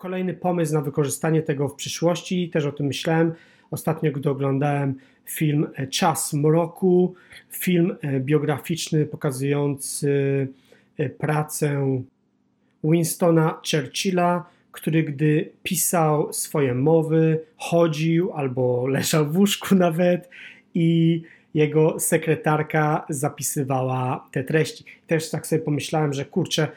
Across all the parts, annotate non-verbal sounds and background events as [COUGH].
kolejny pomysł na wykorzystanie tego w przyszłości, też o tym myślałem. Ostatnio, gdy oglądałem film Czas Mroku, film biograficzny pokazujący pracę Winstona Churchilla, który gdy pisał swoje mowy, chodził albo [LAUGHS] leżał w łóżku nawet i jego sekretarka zapisywała te treści. Też tak sobie pomyślałem, że kurczę, e,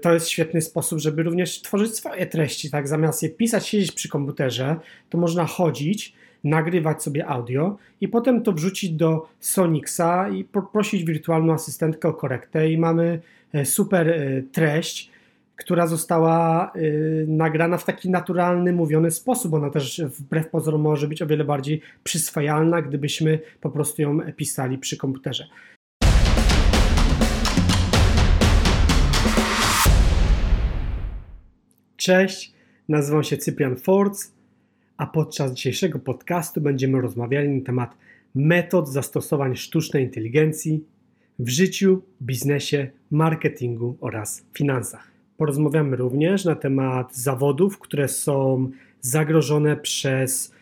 to jest świetny sposób, żeby również tworzyć swoje treści, tak? Zamiast je pisać, siedzieć przy komputerze, to można chodzić, nagrywać sobie audio i potem to wrzucić do Sonixa i poprosić wirtualną asystentkę o korektę i mamy e, super e, treść, która została nagrana w taki naturalny, mówiony sposób. Ona też wbrew pozorom może być o wiele bardziej przyswajalna, gdybyśmy po prostu ją pisali przy komputerze. Cześć, nazywam się Cyprian Forc, a podczas dzisiejszego podcastu będziemy rozmawiali na temat metod zastosowań sztucznej inteligencji w życiu, biznesie, marketingu oraz finansach. Porozmawiamy również na temat zawodów, które są zagrożone przez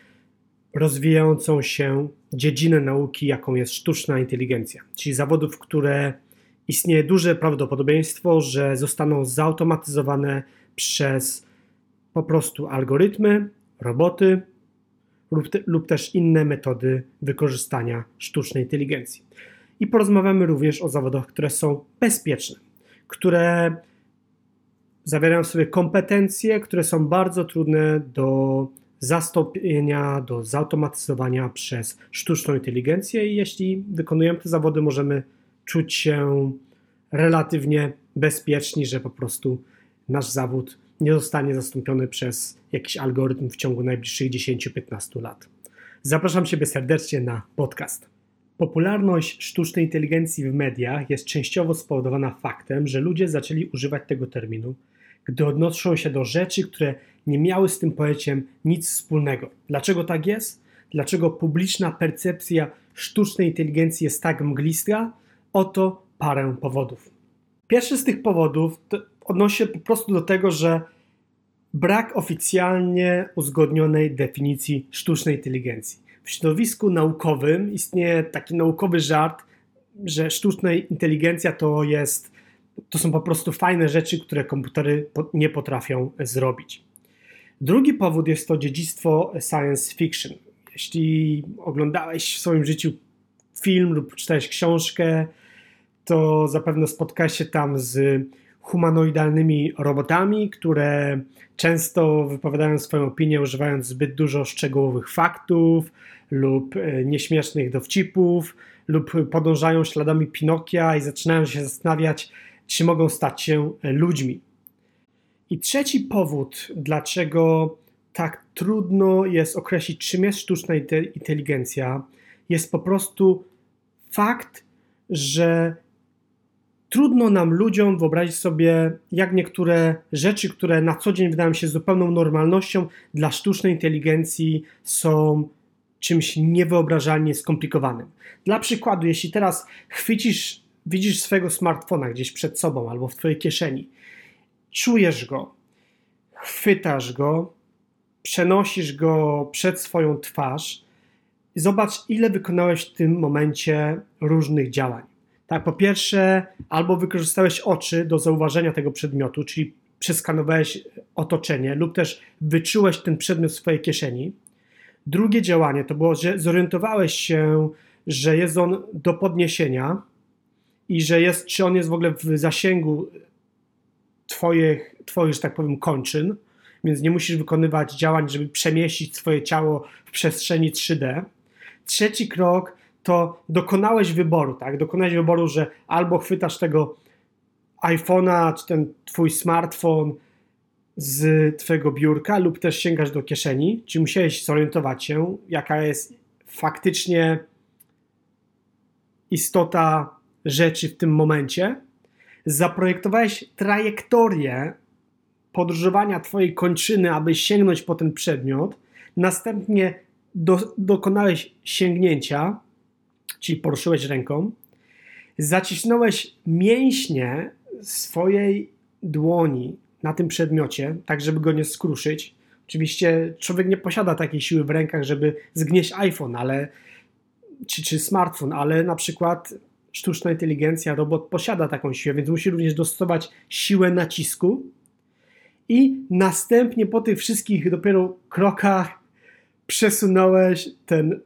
rozwijającą się dziedzinę nauki, jaką jest sztuczna inteligencja, czyli zawodów, które istnieje duże prawdopodobieństwo, że zostaną zautomatyzowane przez po prostu algorytmy, roboty lub, te, lub też inne metody wykorzystania sztucznej inteligencji. I porozmawiamy również o zawodach, które są bezpieczne, które zawierają w sobie kompetencje, które są bardzo trudne do zastąpienia, do zautomatyzowania przez sztuczną inteligencję i jeśli wykonujemy te zawody, możemy czuć się relatywnie bezpieczni, że po prostu nasz zawód nie zostanie zastąpiony przez jakiś algorytm w ciągu najbliższych 10-15 lat. Zapraszam Ciebie serdecznie na podcast. Popularność sztucznej inteligencji w mediach jest częściowo spowodowana faktem, że ludzie zaczęli używać tego terminu gdy odnoszą się do rzeczy, które nie miały z tym pojęciem nic wspólnego. Dlaczego tak jest? Dlaczego publiczna percepcja sztucznej inteligencji jest tak mglista? Oto parę powodów. Pierwszy z tych powodów odnosi się po prostu do tego, że brak oficjalnie uzgodnionej definicji sztucznej inteligencji. W środowisku naukowym istnieje taki naukowy żart, że sztuczna inteligencja to jest to są po prostu fajne rzeczy, które komputery nie potrafią zrobić. Drugi powód jest to dziedzictwo science fiction. Jeśli oglądałeś w swoim życiu film lub czytałeś książkę, to zapewne spotkałeś się tam z humanoidalnymi robotami, które często wypowiadają swoją opinię, używając zbyt dużo szczegółowych faktów lub e, nieśmiesznych dowcipów, lub podążają śladami Pinokia i zaczynają się zastanawiać, czy mogą stać się e, ludźmi. I trzeci powód, dlaczego tak trudno jest określić, czym jest sztuczna inteligencja, jest po prostu fakt, że trudno nam ludziom wyobrazić sobie, jak niektóre rzeczy, które na co dzień wydają się zupełną normalnością, dla sztucznej inteligencji są czymś niewyobrażalnie skomplikowanym. Dla przykładu, jeśli teraz chwycisz widzisz swojego smartfona gdzieś przed sobą albo w twojej kieszeni, czujesz go, chwytasz go, przenosisz go przed swoją twarz zobacz, ile wykonałeś w tym momencie różnych działań. Tak, po pierwsze, albo wykorzystałeś oczy do zauważenia tego przedmiotu, czyli przeskanowałeś otoczenie, lub też wyczułeś ten przedmiot w swojej kieszeni. Drugie działanie to było, że zorientowałeś się, że jest on do podniesienia, i że jest, czy on jest w ogóle w zasięgu twoich, twoich, że tak powiem, kończyn, więc nie musisz wykonywać działań, żeby przemieścić swoje ciało w przestrzeni 3D. Trzeci krok to dokonałeś wyboru, tak? Dokonałeś wyboru, że albo chwytasz tego iPhone'a, czy ten twój smartfon z twojego biurka, lub też sięgasz do kieszeni, czy musiałeś zorientować się, jaka jest faktycznie istota rzeczy w tym momencie, zaprojektowałeś trajektorię podróżowania Twojej kończyny, aby sięgnąć po ten przedmiot, następnie do, dokonałeś sięgnięcia, czyli poruszyłeś ręką, zacisnąłeś mięśnie swojej dłoni na tym przedmiocie, tak żeby go nie skruszyć. Oczywiście człowiek nie posiada takiej siły w rękach, żeby zgnieść iPhone, ale czy, czy smartfon, ale na przykład sztuczna inteligencja, robot posiada taką siłę, więc musi również dostosować siłę nacisku i następnie po tych wszystkich dopiero krokach przesunąłeś ten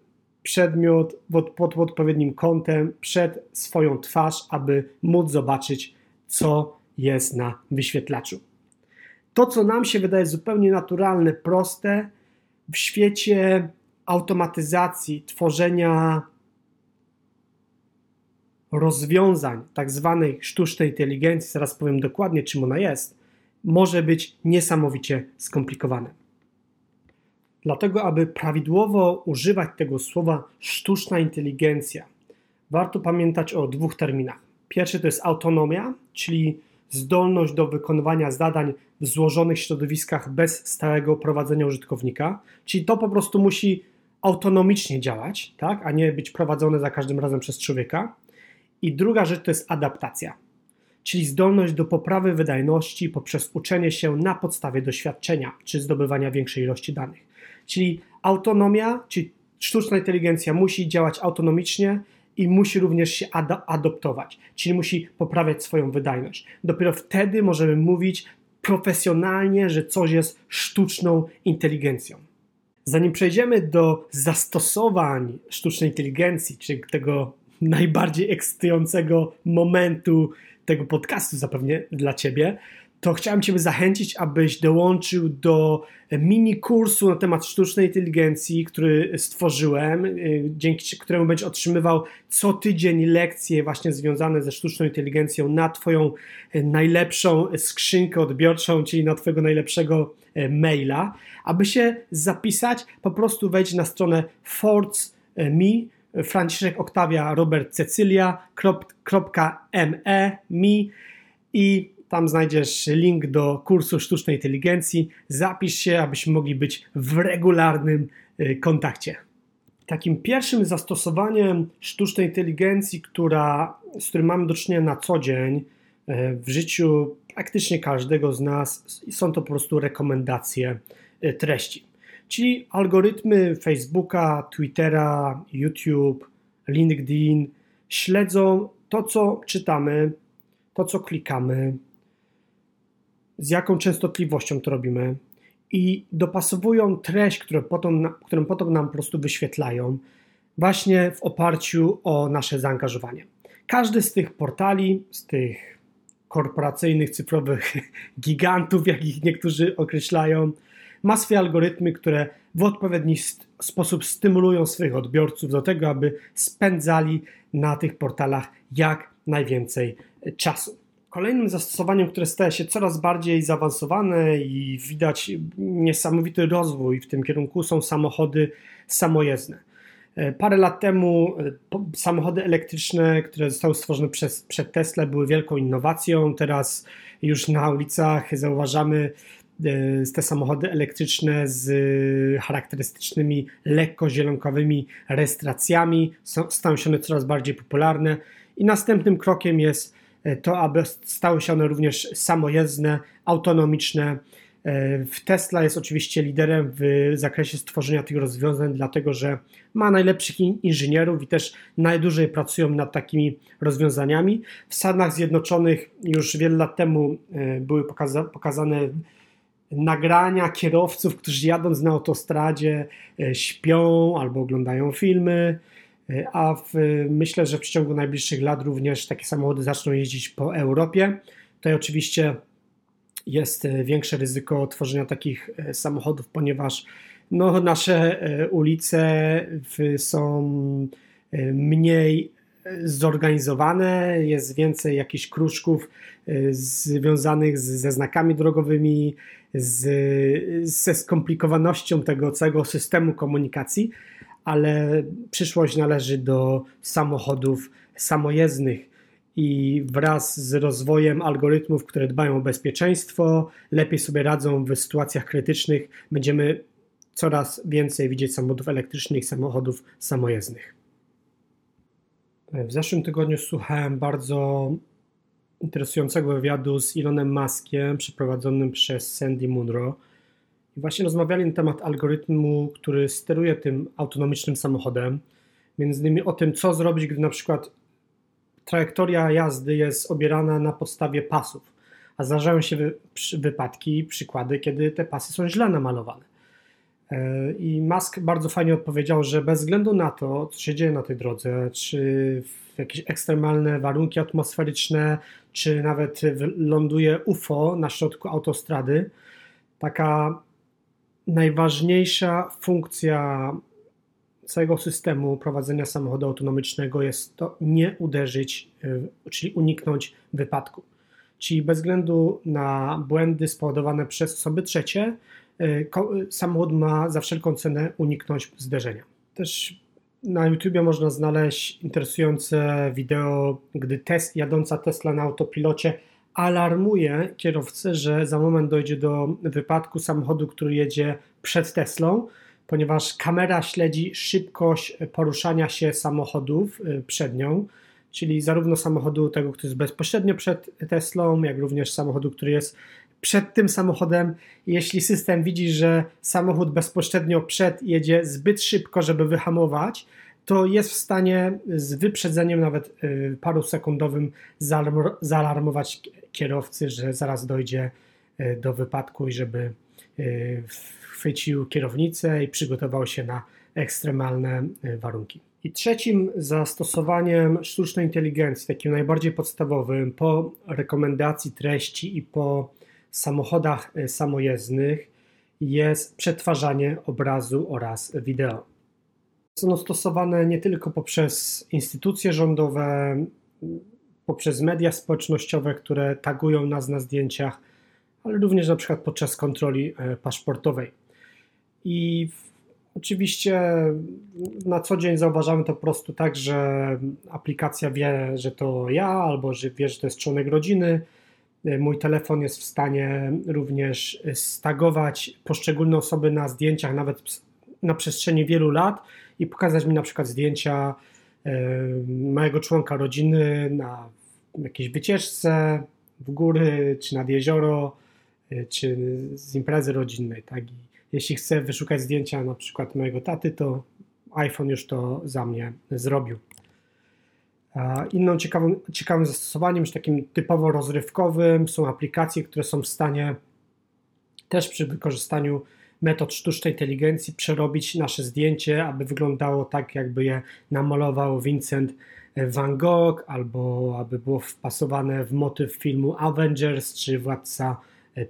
przedmiot pod, pod odpowiednim kątem przed swoją twarz, aby móc zobaczyć, co jest na wyświetlaczu. To, co nam się wydaje zupełnie naturalne, proste, w świecie automatyzacji, tworzenia rozwiązań tak zwanej sztucznej inteligencji, zaraz powiem dokładnie czym ona jest, może być niesamowicie skomplikowane. Dlatego, aby prawidłowo używać tego słowa sztuczna inteligencja, warto pamiętać o dwóch terminach. Pierwszy to jest autonomia, czyli zdolność do wykonywania zadań w złożonych środowiskach bez stałego prowadzenia użytkownika, czyli to po prostu musi autonomicznie działać, tak, a nie być prowadzone za każdym razem przez człowieka. I druga rzecz to jest adaptacja, czyli zdolność do poprawy wydajności poprzez uczenie się na podstawie doświadczenia czy zdobywania większej ilości danych. Czyli autonomia, czyli sztuczna inteligencja musi działać autonomicznie i musi również się ad adoptować, czyli musi poprawiać swoją wydajność. Dopiero wtedy możemy mówić profesjonalnie, że coś jest sztuczną inteligencją. Zanim przejdziemy do zastosowań sztucznej inteligencji, czyli tego najbardziej ekscytującego momentu tego podcastu zapewne dla Ciebie, to chciałem Ciebie zachęcić, abyś dołączył do mini kursu na temat sztucznej inteligencji, który stworzyłem, y, dzięki któremu będziesz otrzymywał co tydzień lekcje właśnie związane ze sztuczną inteligencją na Twoją y, najlepszą skrzynkę odbiorczą, czyli na Twojego najlepszego y, maila. Aby się zapisać, po prostu wejdź na stronę force.me Franciszek Oktawia Robert Cecylia.me mi i tam znajdziesz link do kursu sztucznej inteligencji. Zapisz się, abyśmy mogli być w regularnym y, kontakcie. Takim pierwszym zastosowaniem sztucznej inteligencji, która, z którym mamy do czynienia na co dzień y, w życiu praktycznie każdego z nas, są to po prostu rekomendacje y, treści. Czyli algorytmy Facebooka, Twittera, YouTube, LinkedIn śledzą to, co czytamy, to, co klikamy, z jaką częstotliwością to robimy i dopasowują treść, którą potem, którą potem nam po prostu wyświetlają, właśnie w oparciu o nasze zaangażowanie. Każdy z tych portali, z tych korporacyjnych, cyfrowych [LAUGHS] gigantów, jak ich niektórzy określają, ma swoje algorytmy, które w odpowiedni sposób stymulują swoich odbiorców do tego, aby spędzali na tych portalach jak najwięcej czasu. Kolejnym zastosowaniem, które staje się coraz bardziej zaawansowane i widać niesamowity rozwój w tym kierunku, są samochody samojezdne. E, parę lat temu e, samochody elektryczne, które zostały stworzone przez, przez Tesla, były wielką innowacją. Teraz już na ulicach zauważamy e, te samochody elektryczne z charakterystycznymi lekko zielonkowymi rejestracjami. Stają się one coraz bardziej popularne. I następnym krokiem jest to aby stały się one również samojezdne, autonomiczne. E, Tesla jest oczywiście liderem w zakresie stworzenia tych rozwiązań, dlatego że ma najlepszych inżynierów i też najdłużej pracują nad takimi rozwiązaniami. W Stanach Zjednoczonych już wiele lat temu e, były pokaza pokazane nagrania kierowców, którzy jadąc na autostradzie śpią albo oglądają filmy a w, myślę, że w ciągu najbliższych lat również takie samochody zaczną jeździć po Europie. Tutaj oczywiście jest e, większe ryzyko tworzenia takich e, samochodów, ponieważ no, nasze e, ulice są mniej zorganizowane, jest więcej jakichś kruczków związanych ze znakami drogowymi, z, ze skomplikowanością tego całego systemu komunikacji ale przyszłość należy do samochodów samojezdnych i wraz z rozwojem algorytmów, które dbają o bezpieczeństwo, lepiej sobie radzą w sytuacjach krytycznych, będziemy coraz więcej widzieć samochodów elektrycznych, samochodów samojezdnych. W zeszłym tygodniu słuchałem bardzo interesującego wywiadu z Elonem Muskiem przeprowadzonym przez Sandy Munro. Właśnie rozmawiali na temat algorytmu, który steruje tym autonomicznym samochodem. Między innymi o tym, co zrobić, gdy na przykład trajektoria jazdy jest obierana na podstawie pasów. A zdarzają się wy, wypadki, przykłady, kiedy te pasy są źle namalowane. E, I Musk bardzo fajnie odpowiedział, że bez względu na to, co się dzieje na tej drodze, czy jakieś ekstremalne warunki atmosferyczne, czy nawet ląduje UFO na środku autostrady, taka najważniejsza funkcja całego systemu prowadzenia samochodu autonomicznego jest to nie uderzyć, e, czyli uniknąć wypadku. Czyli bez względu na błędy spowodowane przez osoby trzecie, e, samochód ma za wszelką cenę uniknąć zderzenia. Też na YouTubie można znaleźć interesujące wideo, gdy test, jadąca Tesla na autopilocie alarmuje kierowcę, że za moment dojdzie do wypadku samochodu, który jedzie przed Teslą, ponieważ kamera śledzi szybkość poruszania się samochodów y, przed nią, czyli zarówno samochodu tego, który jest bezpośrednio przed Teslą, jak również samochodu, który jest przed tym samochodem. Jeśli system widzi, że samochód bezpośrednio przed jedzie zbyt szybko, żeby wyhamować, to jest w stanie z wyprzedzeniem, nawet y, paru sekundowym, zaalarmować kierowcy, że zaraz dojdzie y, do wypadku i żeby y, chwycił kierownicę i przygotował się na ekstremalne warunki. I trzecim zastosowaniem sztucznej inteligencji, takim najbardziej podstawowym, po rekomendacji treści i po samochodach samojezdnych, jest przetwarzanie obrazu oraz wideo są stosowane nie tylko poprzez instytucje rządowe, poprzez media społecznościowe, które tagują nas na zdjęciach, ale również na przykład podczas kontroli e, paszportowej. I oczywiście na co dzień zauważamy to po prostu tak, że aplikacja wie, że to ja, albo że wie, że to jest członek rodziny. E, mój telefon jest w stanie również stagować poszczególne osoby na zdjęciach, nawet na przestrzeni wielu lat i pokazać mi na przykład zdjęcia e, mojego członka rodziny na jakiejś wycieczce w góry, czy nad jezioro, e, czy z imprezy rodzinnej. Tak? I jeśli chcę wyszukać zdjęcia na przykład mojego taty, to iPhone już to za mnie zrobił. Inną ciekawą, ciekawym zastosowaniem, już takim typowo rozrywkowym, są aplikacje, które są w stanie też przy wykorzystaniu metod sztucznej inteligencji przerobić nasze zdjęcie, aby wyglądało tak, jakby je namalował Vincent Van Gogh, albo aby było wpasowane w motyw filmu Avengers czy Władca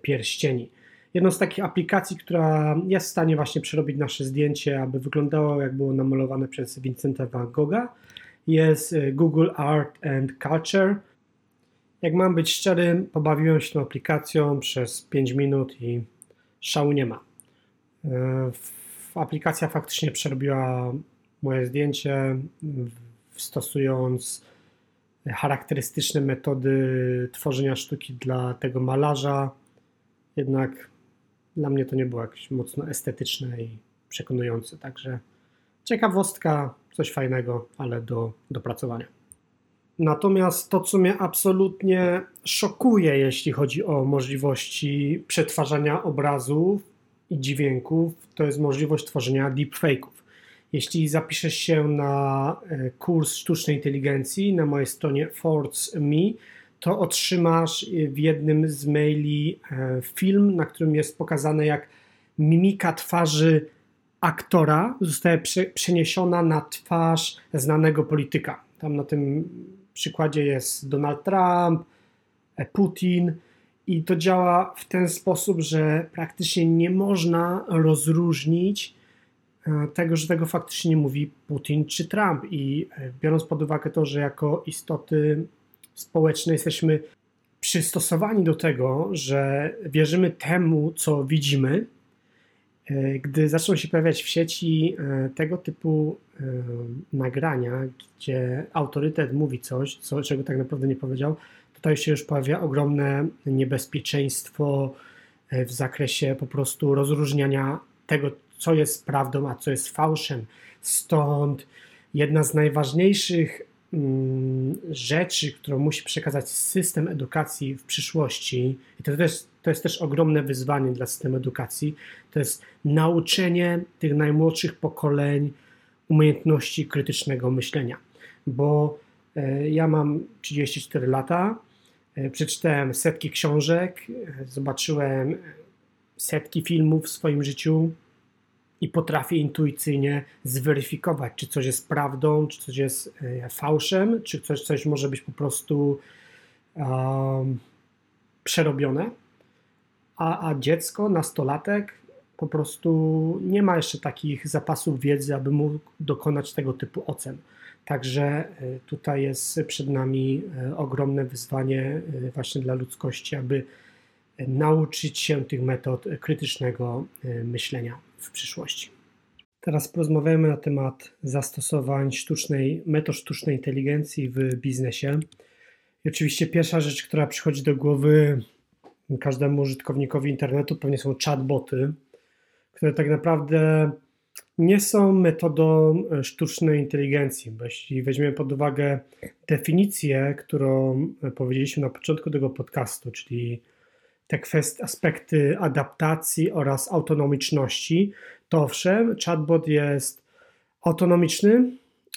Pierścieni. Jedną z takich aplikacji, która jest w stanie właśnie przerobić nasze zdjęcie, aby wyglądało jak było namalowane przez Vincenta Van Gogha, jest Google Art and Culture. Jak mam być szczery, pobawiłem się tą aplikacją przez 5 minut i szału nie ma. E, aplikacja faktycznie przerobiła moje zdjęcie, stosując charakterystyczne metody tworzenia sztuki dla tego malarza. Jednak dla mnie to nie było jakieś mocno estetyczne i przekonujące. Także ciekawostka, coś fajnego, ale do dopracowania. Natomiast to, co mnie absolutnie szokuje, jeśli chodzi o możliwości przetwarzania obrazów, i dźwięków to jest możliwość tworzenia deepfake'ów. Jeśli zapiszesz się na e, kurs sztucznej inteligencji na mojej stronie Force.me, to otrzymasz w jednym z maili e, film, na którym jest pokazane, jak mimika twarzy aktora zostaje przeniesiona na twarz znanego polityka. Tam na tym przykładzie jest Donald Trump, e, Putin i to działa w ten sposób, że praktycznie nie można rozróżnić e, tego, że tego faktycznie nie mówi Putin czy Trump. I e, biorąc pod uwagę to, że jako istoty społeczne jesteśmy przystosowani do tego, że wierzymy temu, co widzimy, e, gdy zaczną się pojawiać w sieci tego typu nagrania, gdzie autorytet mówi coś, co, czego tak naprawdę nie powiedział, tutaj się już pojawia ogromne niebezpieczeństwo e, w zakresie po prostu rozróżniania tego, co jest prawdą, a co jest fałszem. Stąd jedna z najważniejszych mm, rzeczy, którą musi przekazać system edukacji w przyszłości, i to też to jest też ogromne wyzwanie dla systemu edukacji, to jest nauczenie tych najmłodszych pokoleń umiejętności krytycznego myślenia. Bo e, ja mam 34 lata, e, przeczytałem setki książek, e, zobaczyłem setki filmów w swoim życiu i potrafię intuicyjnie zweryfikować, czy coś jest prawdą, czy coś jest fałszem, czy coś, coś może być po prostu um, przerobione a, a dziecko, nastolatek po prostu nie ma jeszcze takich zapasów wiedzy, aby mógł dokonać tego typu ocen. Także e, tutaj jest przed nami e, ogromne wyzwanie e, właśnie dla ludzkości, aby nauczyć się tych metod krytycznego myślenia w przyszłości. Teraz porozmawiamy na temat zastosowań sztucznej, metod sztucznej inteligencji w biznesie. I oczywiście pierwsza rzecz, która przychodzi do głowy, każdemu użytkownikowi internetu pewnie są chatboty, które tak naprawdę nie są metodą e, sztucznej inteligencji, bo jeśli weźmiemy pod uwagę definicję, którą e, powiedzieliśmy na początku tego podcastu, czyli te kwestie, aspekty adaptacji oraz autonomiczności, to owszem, chatbot jest autonomiczny,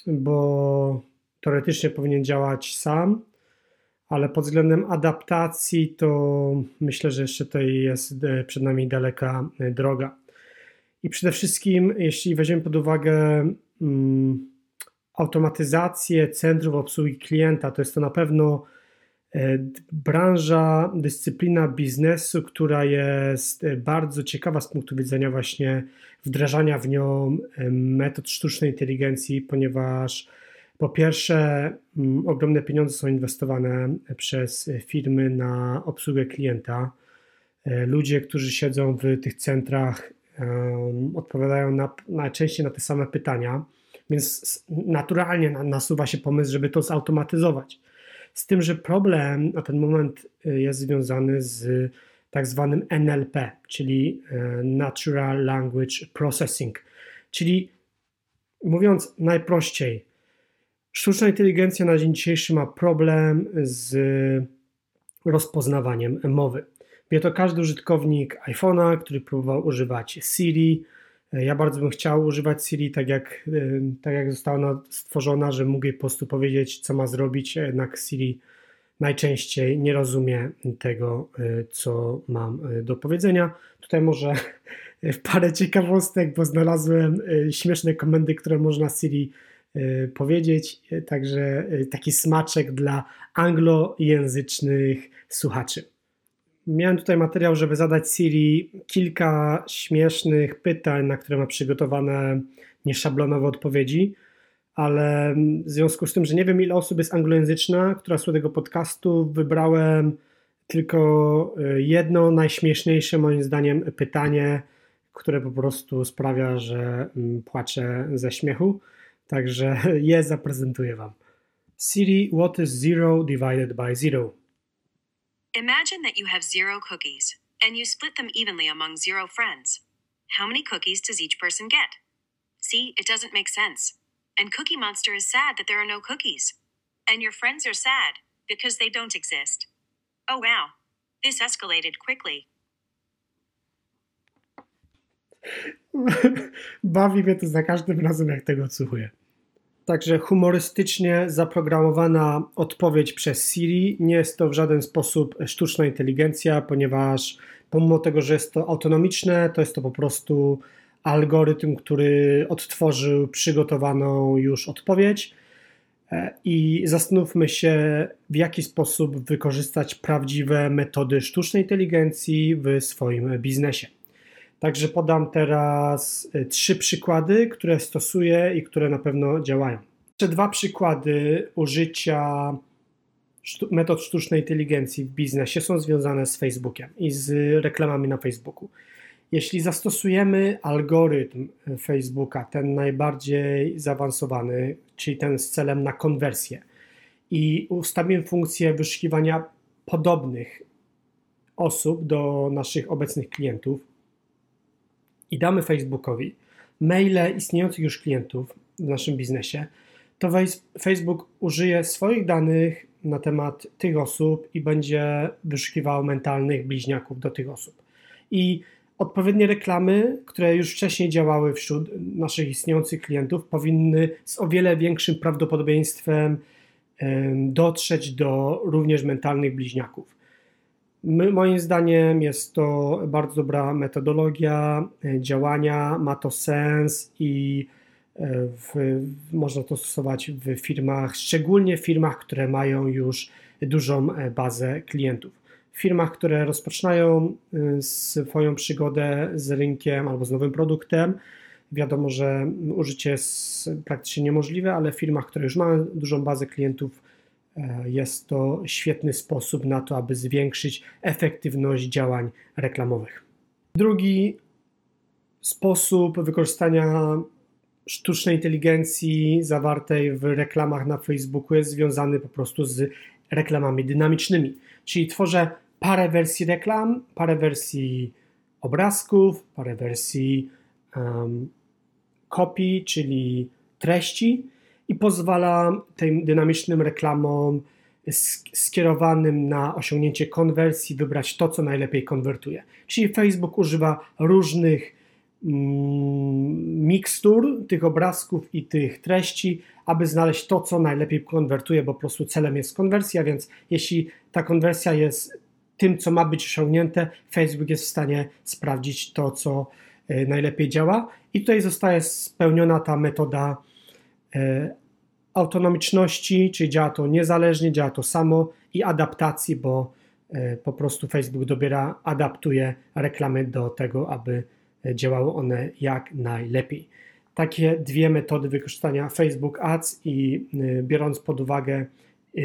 bo teoretycznie powinien działać sam, ale pod względem adaptacji to myślę, że jeszcze tutaj jest e, przed nami daleka e, droga. I przede wszystkim, jeśli weźmiemy pod uwagę um, automatyzację centrów obsługi klienta, to jest to na pewno branża, dyscyplina biznesu, która jest bardzo ciekawa z punktu widzenia właśnie wdrażania w nią metod sztucznej inteligencji, ponieważ po pierwsze, mm, ogromne pieniądze są inwestowane przez firmy na obsługę klienta. E, ludzie, którzy siedzą w tych centrach, odpowiadają na, najczęściej na te same pytania, więc naturalnie nasuwa się pomysł, żeby to zautomatyzować. Z tym, że problem na ten moment e, jest związany z tak zwanym NLP, czyli e, Natural Language Processing, czyli mówiąc najprościej, Sztuczna inteligencja na dzień dzisiejszy ma problem z rozpoznawaniem mowy. Wie to każdy użytkownik iPhone'a, który próbował używać Siri. Ja bardzo bym chciał używać Siri tak jak, tak jak została ona stworzona, że mógł jej po prostu powiedzieć, co ma zrobić, jednak Siri najczęściej nie rozumie tego, co mam do powiedzenia. Tutaj może parę ciekawostek, bo znalazłem śmieszne komendy, które można Siri Y, powiedzieć. Y, także y, taki smaczek dla anglojęzycznych słuchaczy. Miałem tutaj materiał, żeby zadać Siri kilka śmiesznych pytań, na które ma przygotowane nieszablonowe odpowiedzi, ale w związku z tym, że nie wiem ile osób jest anglojęzyczna, która słucha tego podcastu, wybrałem tylko jedno najśmieszniejsze moim zdaniem pytanie, które po prostu sprawia, że mm, płaczę ze śmiechu. Także [LAUGHS] je zaprezentuję Wam. Siri, what is zero divided by zero? Imagine that you have zero cookies, and you split them evenly among zero friends. How many cookies does each person get? See, it doesn't make sense. And Cookie Monster is sad that there are no cookies. And your friends are sad because they don't exist. Oh wow, this escalated quickly. [LAUGHS] Bawi mnie to za każdym razem, jak tego odsłuchuję. Także humorystycznie zaprogramowana odpowiedź przez Siri nie jest to w żaden sposób sztuczna inteligencja, ponieważ pomimo tego, że jest to autonomiczne, to jest to po prostu algorytm, który odtworzył przygotowaną już odpowiedź. E, I zastanówmy się, w jaki sposób wykorzystać prawdziwe metody sztucznej inteligencji w swoim biznesie. Także podam teraz y, trzy przykłady, które stosuję i które na pewno działają. Jeszcze dwa przykłady użycia metod sztucznej inteligencji w biznesie są związane z Facebookiem i z reklamami na Facebooku. Jeśli zastosujemy algorytm Facebooka, ten najbardziej zaawansowany, czyli ten z celem na konwersję, i ustawimy funkcję wyszukiwania podobnych osób do naszych obecnych klientów, i damy Facebookowi maile istniejących już klientów w naszym biznesie, to Facebook użyje swoich danych na temat tych osób i będzie wyszukiwał mentalnych bliźniaków do tych osób. I odpowiednie reklamy, które już wcześniej działały wśród naszych istniejących klientów, powinny z o wiele większym prawdopodobieństwem dotrzeć do również mentalnych bliźniaków. My, moim zdaniem jest to bardzo dobra metodologia e, działania, ma to sens i e, w, można to stosować w firmach, szczególnie w firmach, które mają już dużą e, bazę klientów. W firmach, które rozpoczynają swoją przygodę z rynkiem albo z nowym produktem, wiadomo, że użycie jest praktycznie niemożliwe, ale w firmach, które już mają dużą bazę klientów, jest to świetny sposób na to, aby zwiększyć efektywność działań reklamowych. Drugi sposób wykorzystania sztucznej inteligencji zawartej w reklamach na Facebooku jest związany po prostu z reklamami dynamicznymi. Czyli tworzę parę wersji reklam, parę wersji obrazków, parę wersji um, kopii, czyli treści i pozwala tym dynamicznym reklamom skierowanym na osiągnięcie konwersji wybrać to, co najlepiej konwertuje. Czyli Facebook używa różnych mm, mikstur tych obrazków i tych treści, aby znaleźć to, co najlepiej konwertuje, bo po prostu celem jest konwersja, więc jeśli ta konwersja jest tym, co ma być osiągnięte, Facebook jest w stanie sprawdzić to, co e, najlepiej działa. I tutaj zostaje spełniona ta metoda e, autonomiczności, czyli działa to niezależnie, działa to samo i adaptacji, bo e, po prostu Facebook dobiera, adaptuje reklamy do tego, aby e, działały one jak najlepiej. Takie dwie metody wykorzystania Facebook Ads i e, biorąc pod uwagę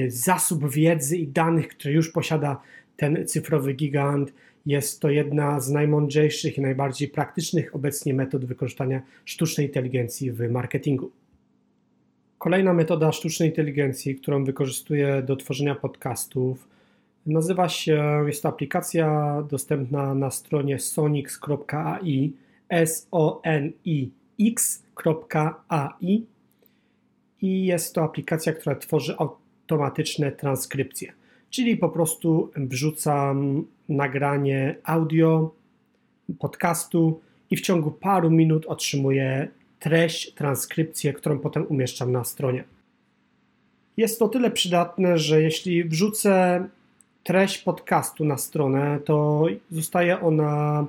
zasób wiedzy i danych, które już posiada ten cyfrowy gigant, jest to jedna z najmądrzejszych i najbardziej praktycznych obecnie metod wykorzystania sztucznej inteligencji w marketingu. Kolejna metoda sztucznej inteligencji, którą wykorzystuję do tworzenia podcastów, nazywa się, jest to aplikacja dostępna na stronie sonix.ai, s-o-n-i-x.ai i jest to aplikacja, która tworzy automatyczne transkrypcje, czyli po prostu wrzucam nagranie audio podcastu i w ciągu paru minut otrzymuję treść, transkrypcję, którą potem umieszczam na stronie. Jest to tyle przydatne, że jeśli wrzucę treść podcastu na stronę, to zostaje ona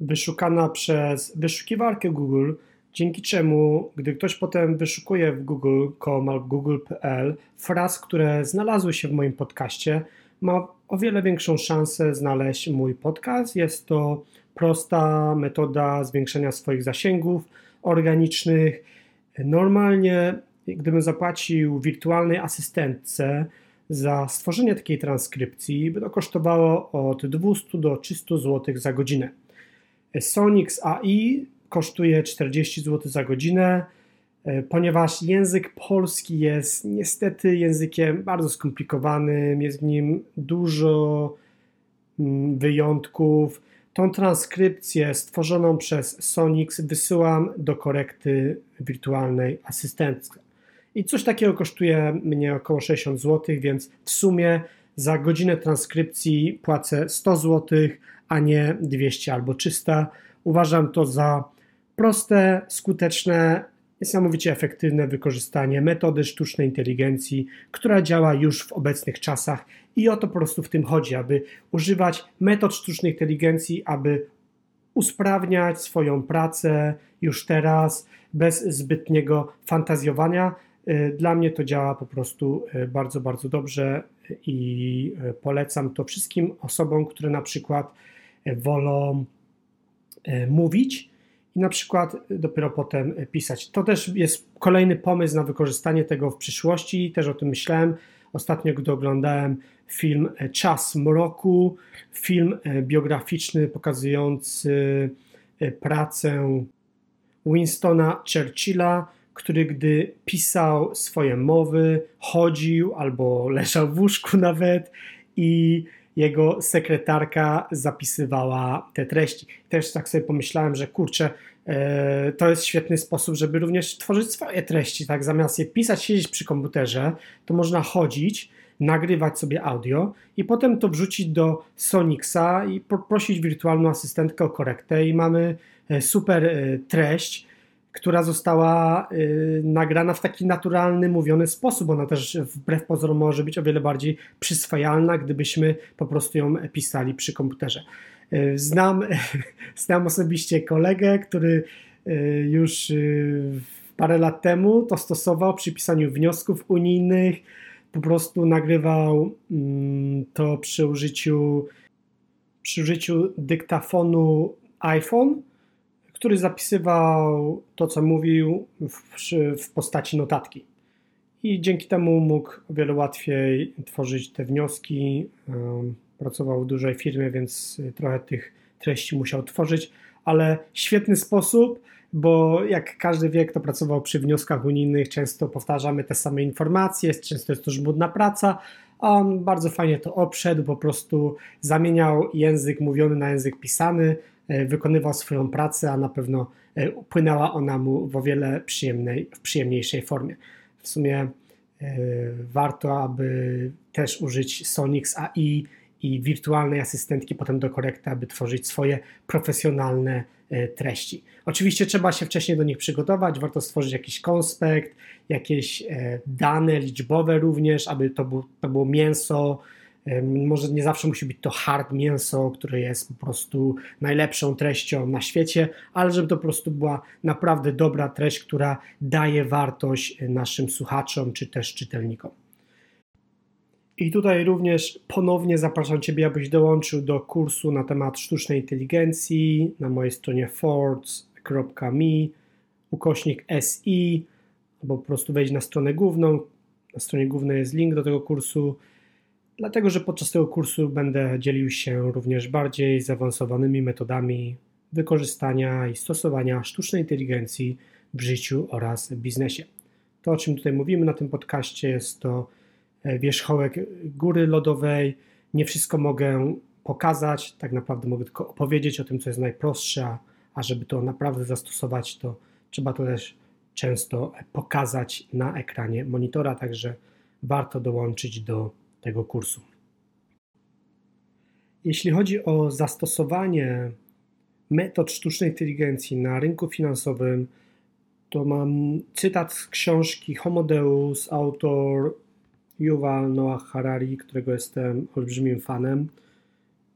wyszukana przez wyszukiwarkę Google, dzięki czemu, gdy ktoś potem wyszukuje w google.com albo google.pl fraz, które znalazły się w moim podcaście, ma o wiele większą szansę znaleźć mój podcast. Jest to prosta metoda zwiększenia swoich zasięgów, organicznych. Normalnie, gdybym zapłacił wirtualnej asystentce za stworzenie takiej transkrypcji, by to kosztowało od 200 do 300 zł za godzinę. Sonix AI kosztuje 40 zł za godzinę, ponieważ język polski jest niestety językiem bardzo skomplikowanym, jest w nim dużo mm, wyjątków. Tą transkrypcję stworzoną przez Sonix wysyłam do korekty wirtualnej asystentki. I coś takiego kosztuje mnie około 60 zł, więc w sumie za godzinę transkrypcji płacę 100 zł, a nie 200 albo 300. Uważam to za proste, skuteczne, niesamowicie efektywne wykorzystanie metody sztucznej inteligencji, która działa już w obecnych czasach i o to po prostu w tym chodzi, aby używać metod sztucznej inteligencji, aby usprawniać swoją pracę już teraz, bez zbytniego fantazjowania. Y, dla mnie to działa po prostu y, bardzo, bardzo dobrze i y, polecam to wszystkim osobom, które na przykład wolą mówić i na przykład dopiero potem pisać. To też jest kolejny pomysł na wykorzystanie tego w przyszłości, też o tym myślałem. Ostatnio, gdy oglądałem film Czas Mroku, film e, biograficzny pokazujący e, pracę Winstona Churchilla, który gdy pisał swoje mowy, chodził albo leżał w łóżku [LAUGHS] nawet i jego sekretarka zapisywała te treści. Też tak sobie pomyślałem, że kurczę, E, to jest świetny sposób, żeby również tworzyć swoje treści, tak? Zamiast je pisać, siedzieć przy komputerze, to można chodzić, nagrywać sobie audio i potem to wrzucić do Sonixa i poprosić wirtualną asystentkę o korektę i mamy e, super e, treść, która została nagrana w taki naturalny, mówiony sposób. Ona też wbrew pozorom może być o wiele bardziej przyswajalna, gdybyśmy po prostu ją pisali przy komputerze. E, znam, [LAUGHS] znam osobiście kolegę, który e, już parę lat temu to stosował przy pisaniu wniosków unijnych. Po prostu nagrywał mm, to przy użyciu, przy użyciu dyktafonu iPhone, który zapisywał to, co mówił w, w postaci notatki. I dzięki temu mógł o wiele łatwiej tworzyć te wnioski pracował w dużej firmie, więc trochę tych treści musiał tworzyć, ale świetny sposób, bo jak każdy wie, kto pracował przy wnioskach unijnych, często powtarzamy te same informacje, często jest to żmudna praca, a on bardzo fajnie to obszedł, po prostu zamieniał język mówiony na język pisany, wykonywał swoją pracę, a na pewno y, płynęła ona mu w o wiele przyjemnej, w przyjemniejszej formie. W sumie warto, aby też użyć Sonix AI i wirtualnej asystentki potem do korekty, aby tworzyć swoje profesjonalne e, treści. Oczywiście trzeba się wcześniej do nich przygotować, warto stworzyć jakiś konspekt, jakieś e, dane liczbowe również, aby to, to było mięso. E, może nie zawsze musi być to hard mięso, które jest po prostu najlepszą treścią na świecie, ale żeby to po prostu była naprawdę dobra treść, która daje wartość naszym słuchaczom czy też czytelnikom. I tutaj również ponownie zapraszam Ciebie, abyś dołączył do kursu na temat sztucznej inteligencji na mojej stronie fords.me ukośnik SI, albo po prostu wejść na stronę główną. Na stronie głównej jest link do tego kursu, dlatego że podczas tego kursu będę dzielił się również bardziej zaawansowanymi metodami wykorzystania i stosowania sztucznej inteligencji w życiu oraz biznesie. To, o czym tutaj mówimy na tym podcaście, jest to E, wierzchołek góry lodowej. Nie wszystko mogę pokazać, tak naprawdę mogę tylko opowiedzieć o tym, co jest najprostsze, a żeby to naprawdę zastosować, to trzeba to też często pokazać na ekranie monitora, także warto dołączyć do tego kursu. Jeśli chodzi o zastosowanie metod sztucznej inteligencji na rynku finansowym, to mam cytat z książki Homo Deus, autor Yuval Noah Harari, którego jestem olbrzymim fanem.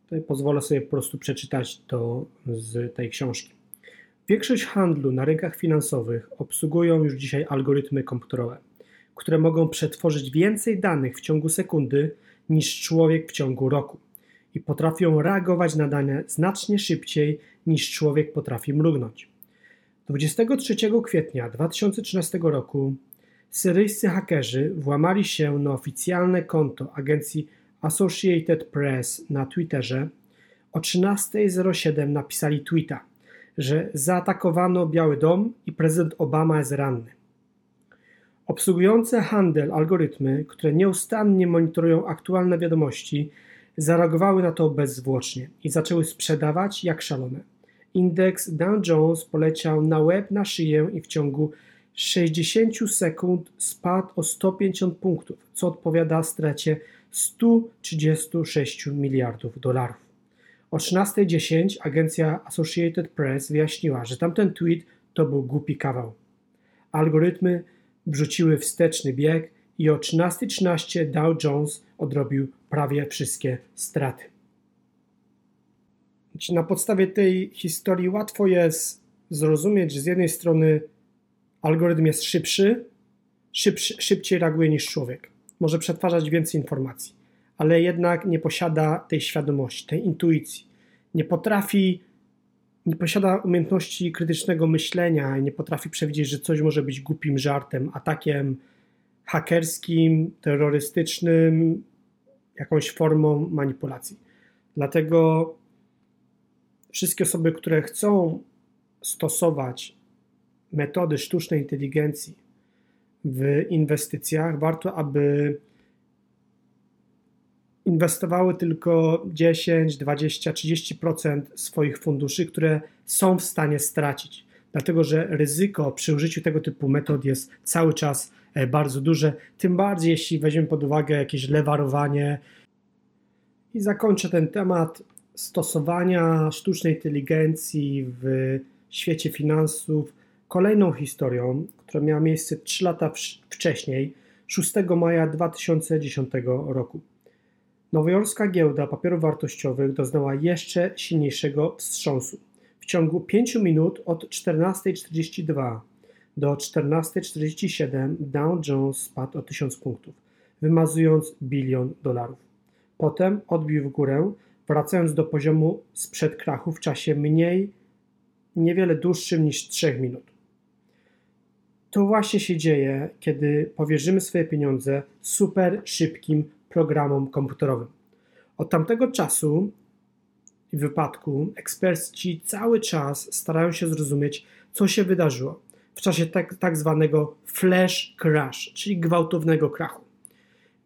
Tutaj pozwolę sobie po prostu przeczytać to z tej książki. Większość handlu na rynkach finansowych obsługują już dzisiaj algorytmy komputerowe, które mogą przetworzyć więcej danych w ciągu sekundy niż człowiek w ciągu roku i potrafią reagować na dane znacznie szybciej niż człowiek potrafi mrugnąć. 23 kwietnia 2013 roku Syryjscy hakerzy włamali się na oficjalne konto agencji Associated Press na Twitterze. O 13.07 napisali tweeta, że zaatakowano Biały Dom i prezydent Obama jest ranny. Obsługujące handel algorytmy, które nieustannie monitorują aktualne wiadomości, zareagowały na to bezzwłocznie i zaczęły sprzedawać jak szalone. Indeks Dow Jones poleciał na łeb na szyję i w ciągu 60 sekund spadł o 150 punktów, co odpowiada stracie 136 miliardów dolarów. O 13.10 agencja Associated Press wyjaśniła, że tamten tweet to był głupi kawał. Algorytmy wrzuciły wsteczny bieg i o 13.13 Dow Jones odrobił prawie wszystkie straty. Na podstawie tej historii łatwo jest zrozumieć, że z jednej strony Algorytm jest szybszy, szybszy, szybciej reaguje niż człowiek. Może przetwarzać więcej informacji, ale jednak nie posiada tej świadomości, tej intuicji. Nie potrafi, nie posiada umiejętności krytycznego myślenia i nie potrafi przewidzieć, że coś może być głupim żartem, atakiem hakerskim, terrorystycznym, jakąś formą manipulacji. Dlatego wszystkie osoby, które chcą stosować metody sztucznej inteligencji w inwestycjach, warto, aby inwestowały tylko 10, 20, 30% swoich funduszy, które są w stanie stracić. dlatego że ryzyko przy użyciu tego typu metod jest cały czas e, bardzo duże, tym bardziej jeśli weźmiemy pod uwagę jakieś lewarowanie. I zakończę ten temat stosowania sztucznej inteligencji w świecie finansów kolejną historią, która miała miejsce 3 lata wcześniej, 6 maja 2010 roku. Nowojorska giełda papierów wartościowych doznała jeszcze silniejszego wstrząsu. W ciągu 5 minut od 14.42 do 14.47 Dow Jones spadł o 1000 punktów, wymazując bilion dolarów. Potem odbił w górę, wracając do poziomu sprzed krachu w czasie mniej, niewiele dłuższym niż 3 minut. To właśnie się dzieje, kiedy powierzymy swoje pieniądze super szybkim programom komputerowym. Od tamtego czasu i wypadku eksperci cały czas starają się zrozumieć, co się wydarzyło w czasie tak, tak zwanego flash crash, czyli gwałtownego krachu.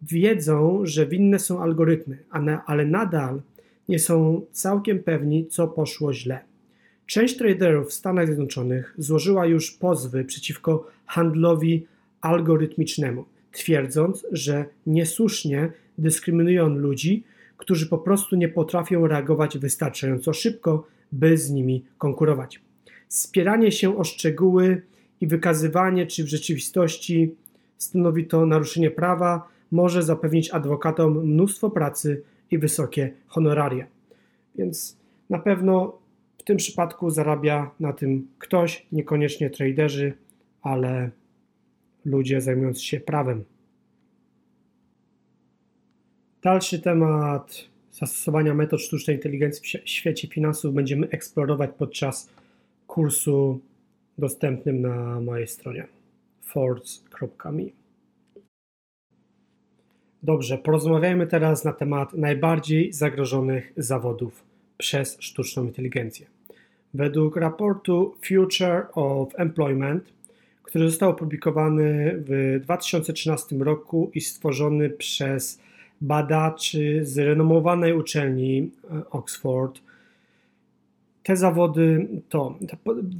Wiedzą, że winne są algorytmy, ale nadal nie są całkiem pewni, co poszło źle. Część traderów w Stanach Zjednoczonych złożyła już pozwy przeciwko handlowi algorytmicznemu, twierdząc, że niesłusznie dyskryminują ludzi, którzy po prostu nie potrafią reagować wystarczająco szybko, by z nimi konkurować. Spieranie się o szczegóły i wykazywanie, czy w rzeczywistości stanowi to naruszenie prawa, może zapewnić adwokatom mnóstwo pracy i wysokie honoraria. Więc na pewno w tym przypadku zarabia na tym ktoś, niekoniecznie traderzy, ale ludzie zajmujący się prawem. Dalszy temat zastosowania metod sztucznej inteligencji w świecie finansów będziemy eksplorować podczas kursu dostępnym na mojej stronie force.me. Dobrze, porozmawiajmy teraz na temat najbardziej zagrożonych zawodów przez sztuczną inteligencję. Według raportu Future of Employment, który został opublikowany w 2013 roku i stworzony przez badaczy z renomowanej uczelni e, Oxford. Te zawody to.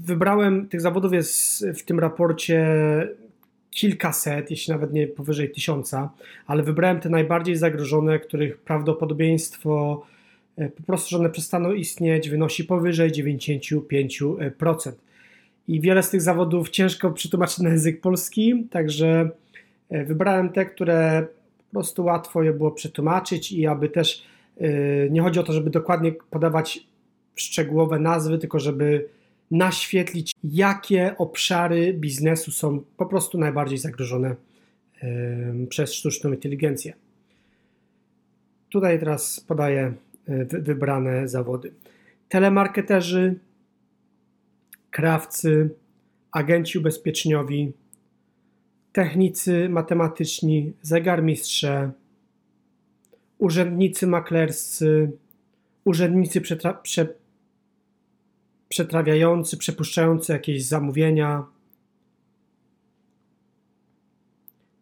Wybrałem, tych zawodów jest w tym raporcie kilkaset, jeśli nawet nie powyżej tysiąca, ale wybrałem te najbardziej zagrożone, których prawdopodobieństwo e, po prostu, że one przestaną istnieć, wynosi powyżej 95%. I wiele z tych zawodów ciężko przetłumaczyć na język polski, także e, wybrałem te, które prostu łatwo je było przetłumaczyć i aby też y, nie chodzi o to, żeby dokładnie podawać szczegółowe nazwy, tylko żeby naświetlić, jakie obszary biznesu są po prostu najbardziej zagrożone przez sztuczną inteligencję. Tutaj teraz podaję wybrane zawody. Telemarketerzy, krawcy, agenci ubezpieczeniowi, technicy matematyczni, zegarmistrze, urzędnicy maklerscy, urzędnicy przetra prze przetrawiający, przepuszczający jakieś zamówienia,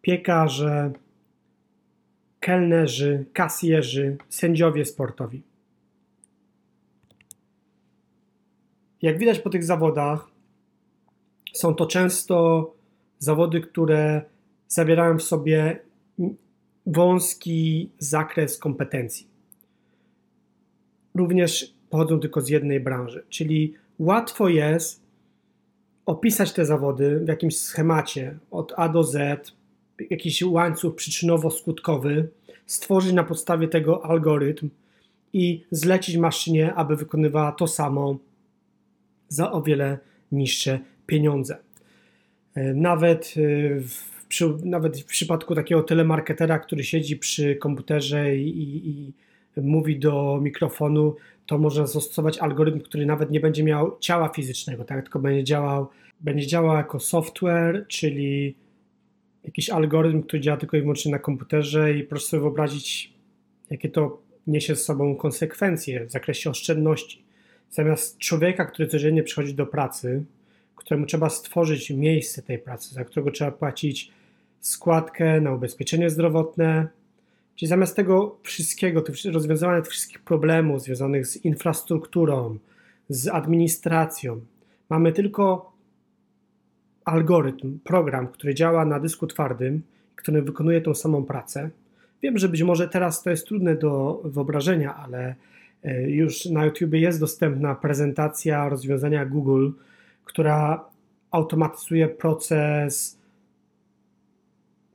piekarze, kelnerzy, kasjerzy, sędziowie sportowi. Jak widać po tych zawodach, są to często zawody, które zawierają w sobie wąski zakres kompetencji. Również pochodzą tylko z jednej branży, czyli łatwo jest opisać te zawody w jakimś schemacie od A do Z, jakiś łańcuch przyczynowo-skutkowy, stworzyć na podstawie tego algorytm i zlecić maszynie, aby wykonywała to samo za o wiele niższe pieniądze. E, nawet e, w, przy, nawet w przypadku takiego telemarketera, który siedzi przy komputerze i, i mówi do mikrofonu, to można zastosować algorytm, który nawet nie będzie miał ciała fizycznego, tak? tylko będzie działał, będzie działał jako software, czyli jakiś algorytm, który działa tylko i wyłącznie na komputerze i proszę sobie wyobrazić, jakie to niesie z sobą konsekwencje w zakresie oszczędności. Zamiast człowieka, który codziennie przychodzi do pracy, któremu trzeba stworzyć miejsce tej pracy, za którego trzeba płacić składkę na ubezpieczenie zdrowotne. Czyli zamiast tego wszystkiego, rozwiązywania tych wszystkich problemów związanych z infrastrukturą, z administracją, mamy tylko algorytm, program, który działa na dysku twardym, który wykonuje tą samą pracę. Wiem, że być może teraz to jest trudne do wyobrażenia, ale już na YouTube jest dostępna prezentacja rozwiązania Google, która automatyzuje proces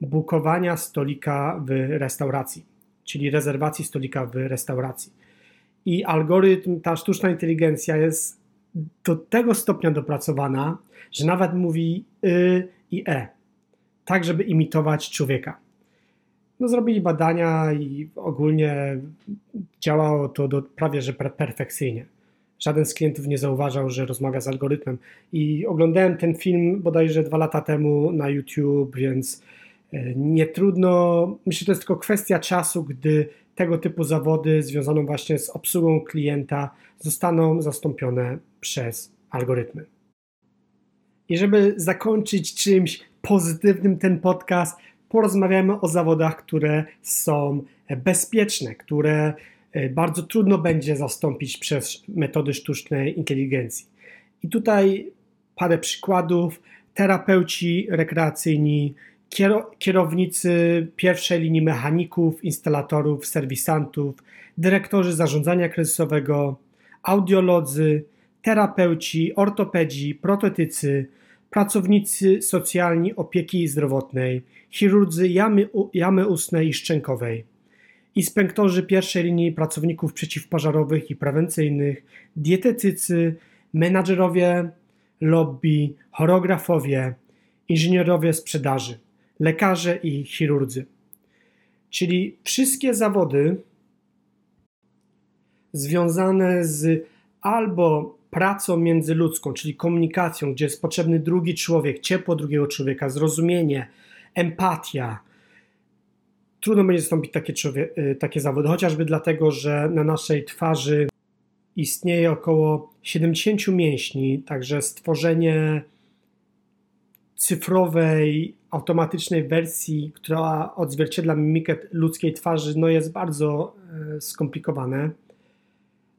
bukowania stolika w restauracji, czyli rezerwacji stolika w restauracji. I algorytm, ta sztuczna inteligencja jest do tego stopnia dopracowana, że nawet mówi y i e, tak żeby imitować człowieka. No, zrobili badania i ogólnie działało to do, prawie że perfekcyjnie. Żaden z klientów nie zauważał, że rozmawia z algorytmem. I oglądałem ten film bodajże dwa lata temu na YouTube, więc e, nie trudno. Myślę, że to jest tylko kwestia czasu, gdy tego typu zawody związane właśnie z obsługą klienta zostaną zastąpione przez algorytmy. I żeby zakończyć czymś pozytywnym ten podcast, porozmawiamy o zawodach, które są bezpieczne, które e, bardzo trudno będzie zastąpić przez metody sztucznej inteligencji. I tutaj parę przykładów. Terapeuci rekreacyjni, kierownicy pierwszej linii mechaników, instalatorów, serwisantów, dyrektorzy zarządzania kryzysowego, audiolodzy, terapeuci, ortopedzi, protetycy, pracownicy socjalni opieki zdrowotnej, chirurdzy jamy, jamy ustnej i szczękowej, inspektorzy pierwszej linii pracowników przeciwpożarowych i prewencyjnych, dietetycy, menadżerowie lobby, choreografowie, inżynierowie sprzedaży, lekarze i chirurdzy. Czyli wszystkie zawody związane z albo pracą międzyludzką, czyli komunikacją, gdzie jest potrzebny drugi człowiek, ciepło drugiego człowieka, zrozumienie, empatia. Trudno będzie zastąpić takie, y, takie zawody, chociażby dlatego, że na naszej twarzy istnieje około 70 mięśni, także stworzenie cyfrowej, automatycznej wersji, która odzwierciedla mimikę ludzkiej twarzy, no jest bardzo y, skomplikowane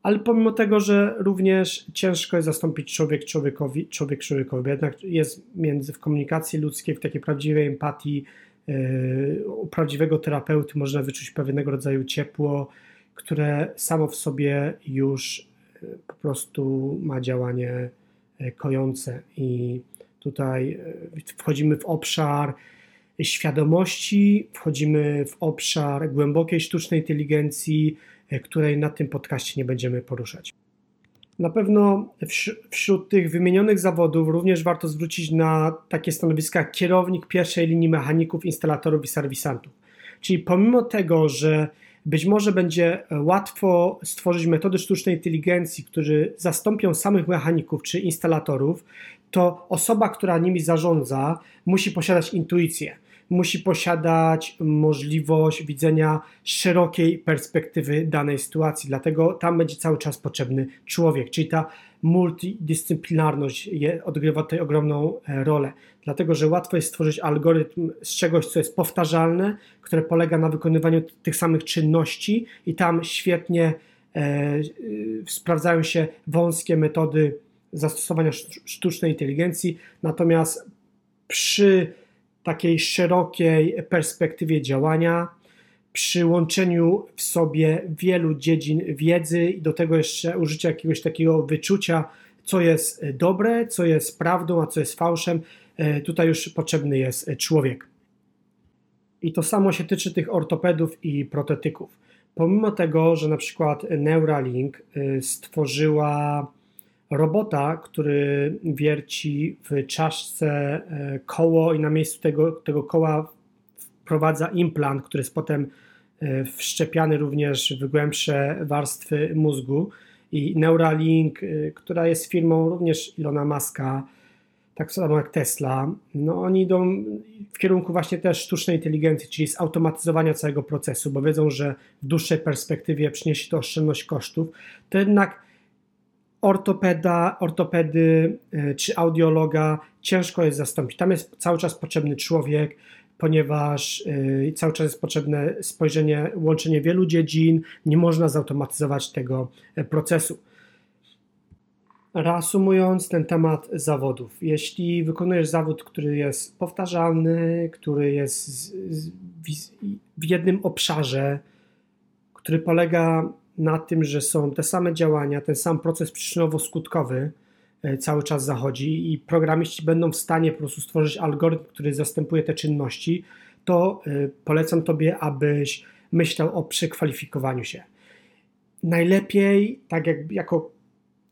ale pomimo tego, że również ciężko jest zastąpić człowiek człowiekowi, człowiek człowiekowi, jednak jest między w komunikacji ludzkiej, w takiej prawdziwej empatii, yy, u prawdziwego terapeuty można wyczuć pewnego rodzaju ciepło, które samo w sobie już yy, po prostu ma działanie yy, kojące. I tutaj wchodzimy w obszar świadomości, wchodzimy w obszar głębokiej sztucznej inteligencji, której na tym podcaście nie będziemy poruszać. Na pewno wśród tych wymienionych zawodów również warto zwrócić na takie stanowiska kierownik pierwszej linii mechaników, instalatorów i serwisantów. Czyli pomimo tego, że być może będzie łatwo stworzyć metody sztucznej inteligencji, które zastąpią samych mechaników czy instalatorów, to osoba, która nimi zarządza, musi posiadać intuicję musi posiadać możliwość widzenia szerokiej perspektywy danej sytuacji. Dlatego tam będzie cały czas potrzebny człowiek, czyli ta multidyscyplinarność odgrywa tutaj ogromną e, rolę. Dlatego, że łatwo jest stworzyć algorytm z czegoś, co jest powtarzalne, które polega na wykonywaniu tych samych czynności, i tam świetnie e sprawdzają się wąskie metody zastosowania sztucznej inteligencji. Natomiast przy takiej szerokiej perspektywie działania, przy łączeniu w sobie wielu dziedzin wiedzy i do tego jeszcze użycia jakiegoś takiego wyczucia, co jest dobre, co jest prawdą, a co jest fałszem, e, tutaj już potrzebny jest człowiek. I to samo się tyczy tych ortopedów i protetyków. Pomimo tego, że na przykład Neuralink e, stworzyła robota, który wierci w czaszce e, koło i na miejscu tego, tego koła wprowadza implant, który jest potem e, wszczepiany również w głębsze warstwy mózgu. I Neuralink, e, która jest firmą również Ilona Maska, tak samo jak Tesla, no oni idą w kierunku właśnie też sztucznej inteligencji, czyli zautomatyzowania całego procesu, bo wiedzą, że w dłuższej perspektywie przyniesie to oszczędność kosztów, to jednak ortopeda, ortopedy e, czy audiologa ciężko jest zastąpić. Tam jest cały czas potrzebny człowiek, ponieważ e, cały czas jest potrzebne spojrzenie, łączenie wielu dziedzin, nie można zautomatyzować tego e, procesu. Reasumując ten temat zawodów, jeśli wykonujesz zawód, który jest powtarzalny, który jest w jednym obszarze, który polega na tym, że są te same działania, ten sam proces przyczynowo-skutkowy e, cały czas zachodzi i programiści będą w stanie po prostu stworzyć algorytm, który zastępuje te czynności, to e, polecam Tobie, abyś myślał o przekwalifikowaniu się. Najlepiej, tak jak jako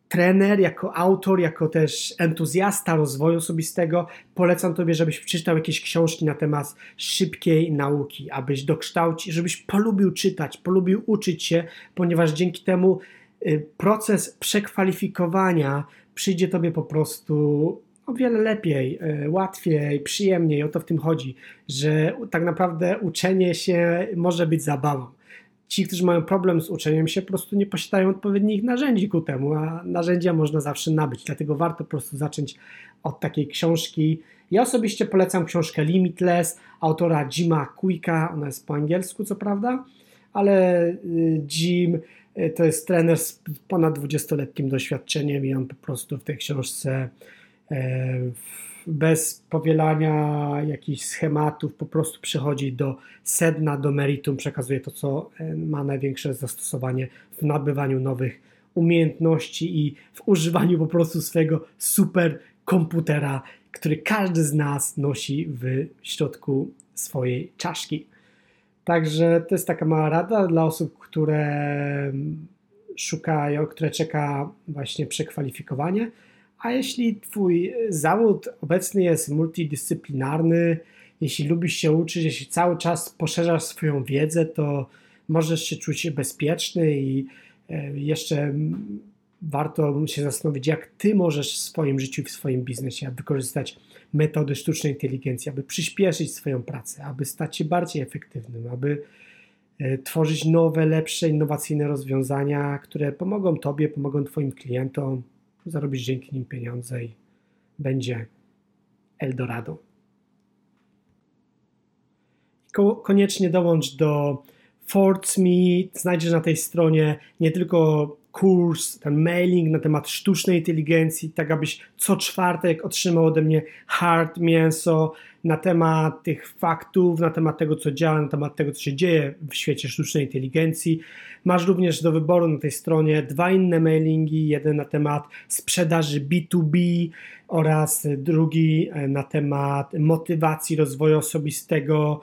trener, jako autor, jako też entuzjasta rozwoju osobistego, polecam Tobie, żebyś przeczytał jakieś książki na temat szybkiej nauki, abyś dokształcił, żebyś polubił czytać, polubił uczyć się, ponieważ dzięki temu y, proces przekwalifikowania przyjdzie Tobie po prostu o wiele lepiej, y, łatwiej, przyjemniej. O to w tym chodzi, że tak naprawdę uczenie się może być zabawą ci, którzy mają problem z uczeniem się, po prostu nie posiadają odpowiednich narzędzi ku temu, a narzędzia można zawsze nabyć. Dlatego warto po prostu zacząć od takiej książki. Ja osobiście polecam książkę Limitless autora Jima Quicka. Ona jest po angielsku, co prawda, ale y, Jim y, to jest trener z ponad 20-letnim doświadczeniem i on po prostu w tej książce e, bez powielania jakichś schematów, po prostu przychodzi do sedna, do meritum, przekazuje to, co e, ma największe zastosowanie w nabywaniu nowych umiejętności i w używaniu po prostu swojego super komputera, który każdy z nas nosi w środku swojej czaszki. Także to jest taka mała rada dla osób, które szukają, które czeka właśnie przekwalifikowanie. A jeśli Twój zawód obecny jest multidyscyplinarny, jeśli lubisz się uczyć, jeśli cały czas poszerzasz swoją wiedzę, to możesz się czuć bezpieczny i e, jeszcze warto się zastanowić, jak Ty możesz w swoim życiu, w swoim biznesie wykorzystać metody sztucznej inteligencji, aby przyspieszyć swoją pracę, aby stać się bardziej efektywnym, aby e, tworzyć nowe, lepsze, innowacyjne rozwiązania, które pomogą Tobie, pomogą Twoim klientom, zarobisz dzięki nim pieniądze i będzie Eldorado. Koniecznie dołącz do Force.me. Znajdziesz na tej stronie nie tylko kurs, ten mailing na temat sztucznej inteligencji, tak abyś co czwartek otrzymał ode mnie hard mięso na temat tych faktów, na temat tego, co działa, na temat tego, co się dzieje w świecie sztucznej inteligencji. Masz również do wyboru na tej stronie dwa inne mailingi, jeden na temat sprzedaży B2B oraz drugi e, na temat motywacji rozwoju osobistego,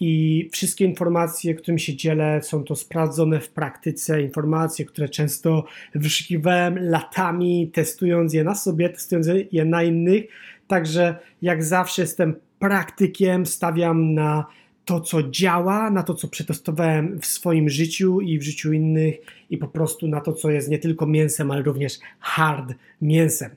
I wszystkie informacje, którymi się dzielę, są to sprawdzone w praktyce informacje, które często wyszukiwałem latami, testując je na sobie, testując je na innych. Także, jak zawsze, jestem praktykiem, stawiam na to, co działa, na to, co przetestowałem w swoim życiu i w życiu innych, i po prostu na to, co jest nie tylko mięsem, ale również hard mięsem.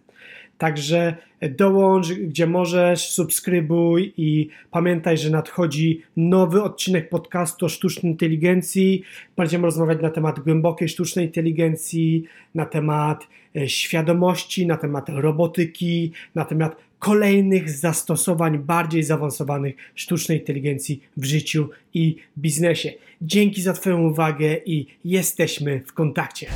Także dołącz, gdzie możesz, subskrybuj i pamiętaj, że nadchodzi nowy odcinek podcastu o sztucznej inteligencji. Będziemy rozmawiać na temat głębokiej sztucznej inteligencji, na temat e, świadomości, na temat robotyki, na temat kolejnych zastosowań bardziej zaawansowanych sztucznej inteligencji w życiu i biznesie. Dzięki za Twoją uwagę i jesteśmy w kontakcie.